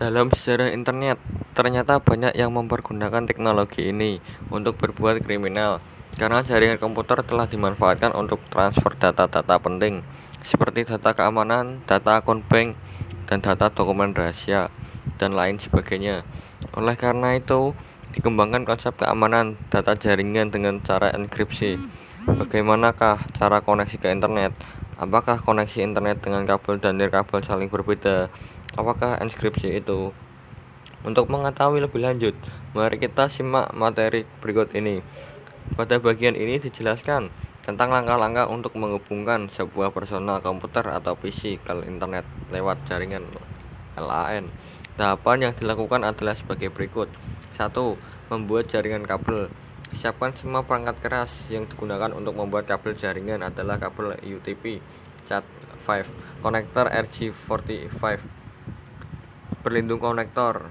Dalam sejarah internet, ternyata banyak yang mempergunakan teknologi ini untuk berbuat kriminal, karena jaringan komputer telah dimanfaatkan untuk transfer data-data penting, seperti data keamanan, data akun bank, dan data dokumen rahasia, dan lain sebagainya. Oleh karena itu, dikembangkan konsep keamanan data jaringan dengan cara enkripsi. Bagaimanakah cara koneksi ke internet? Apakah koneksi internet dengan kabel dan nirkabel saling berbeda? apakah inskripsi itu untuk mengetahui lebih lanjut mari kita simak materi berikut ini pada bagian ini dijelaskan tentang langkah-langkah untuk menghubungkan sebuah personal komputer atau PC ke internet lewat jaringan LAN. Tahapan yang dilakukan adalah sebagai berikut. 1. Membuat jaringan kabel. Siapkan semua perangkat keras yang digunakan untuk membuat kabel jaringan adalah kabel UTP, Cat5, konektor RG45, Berlindung konektor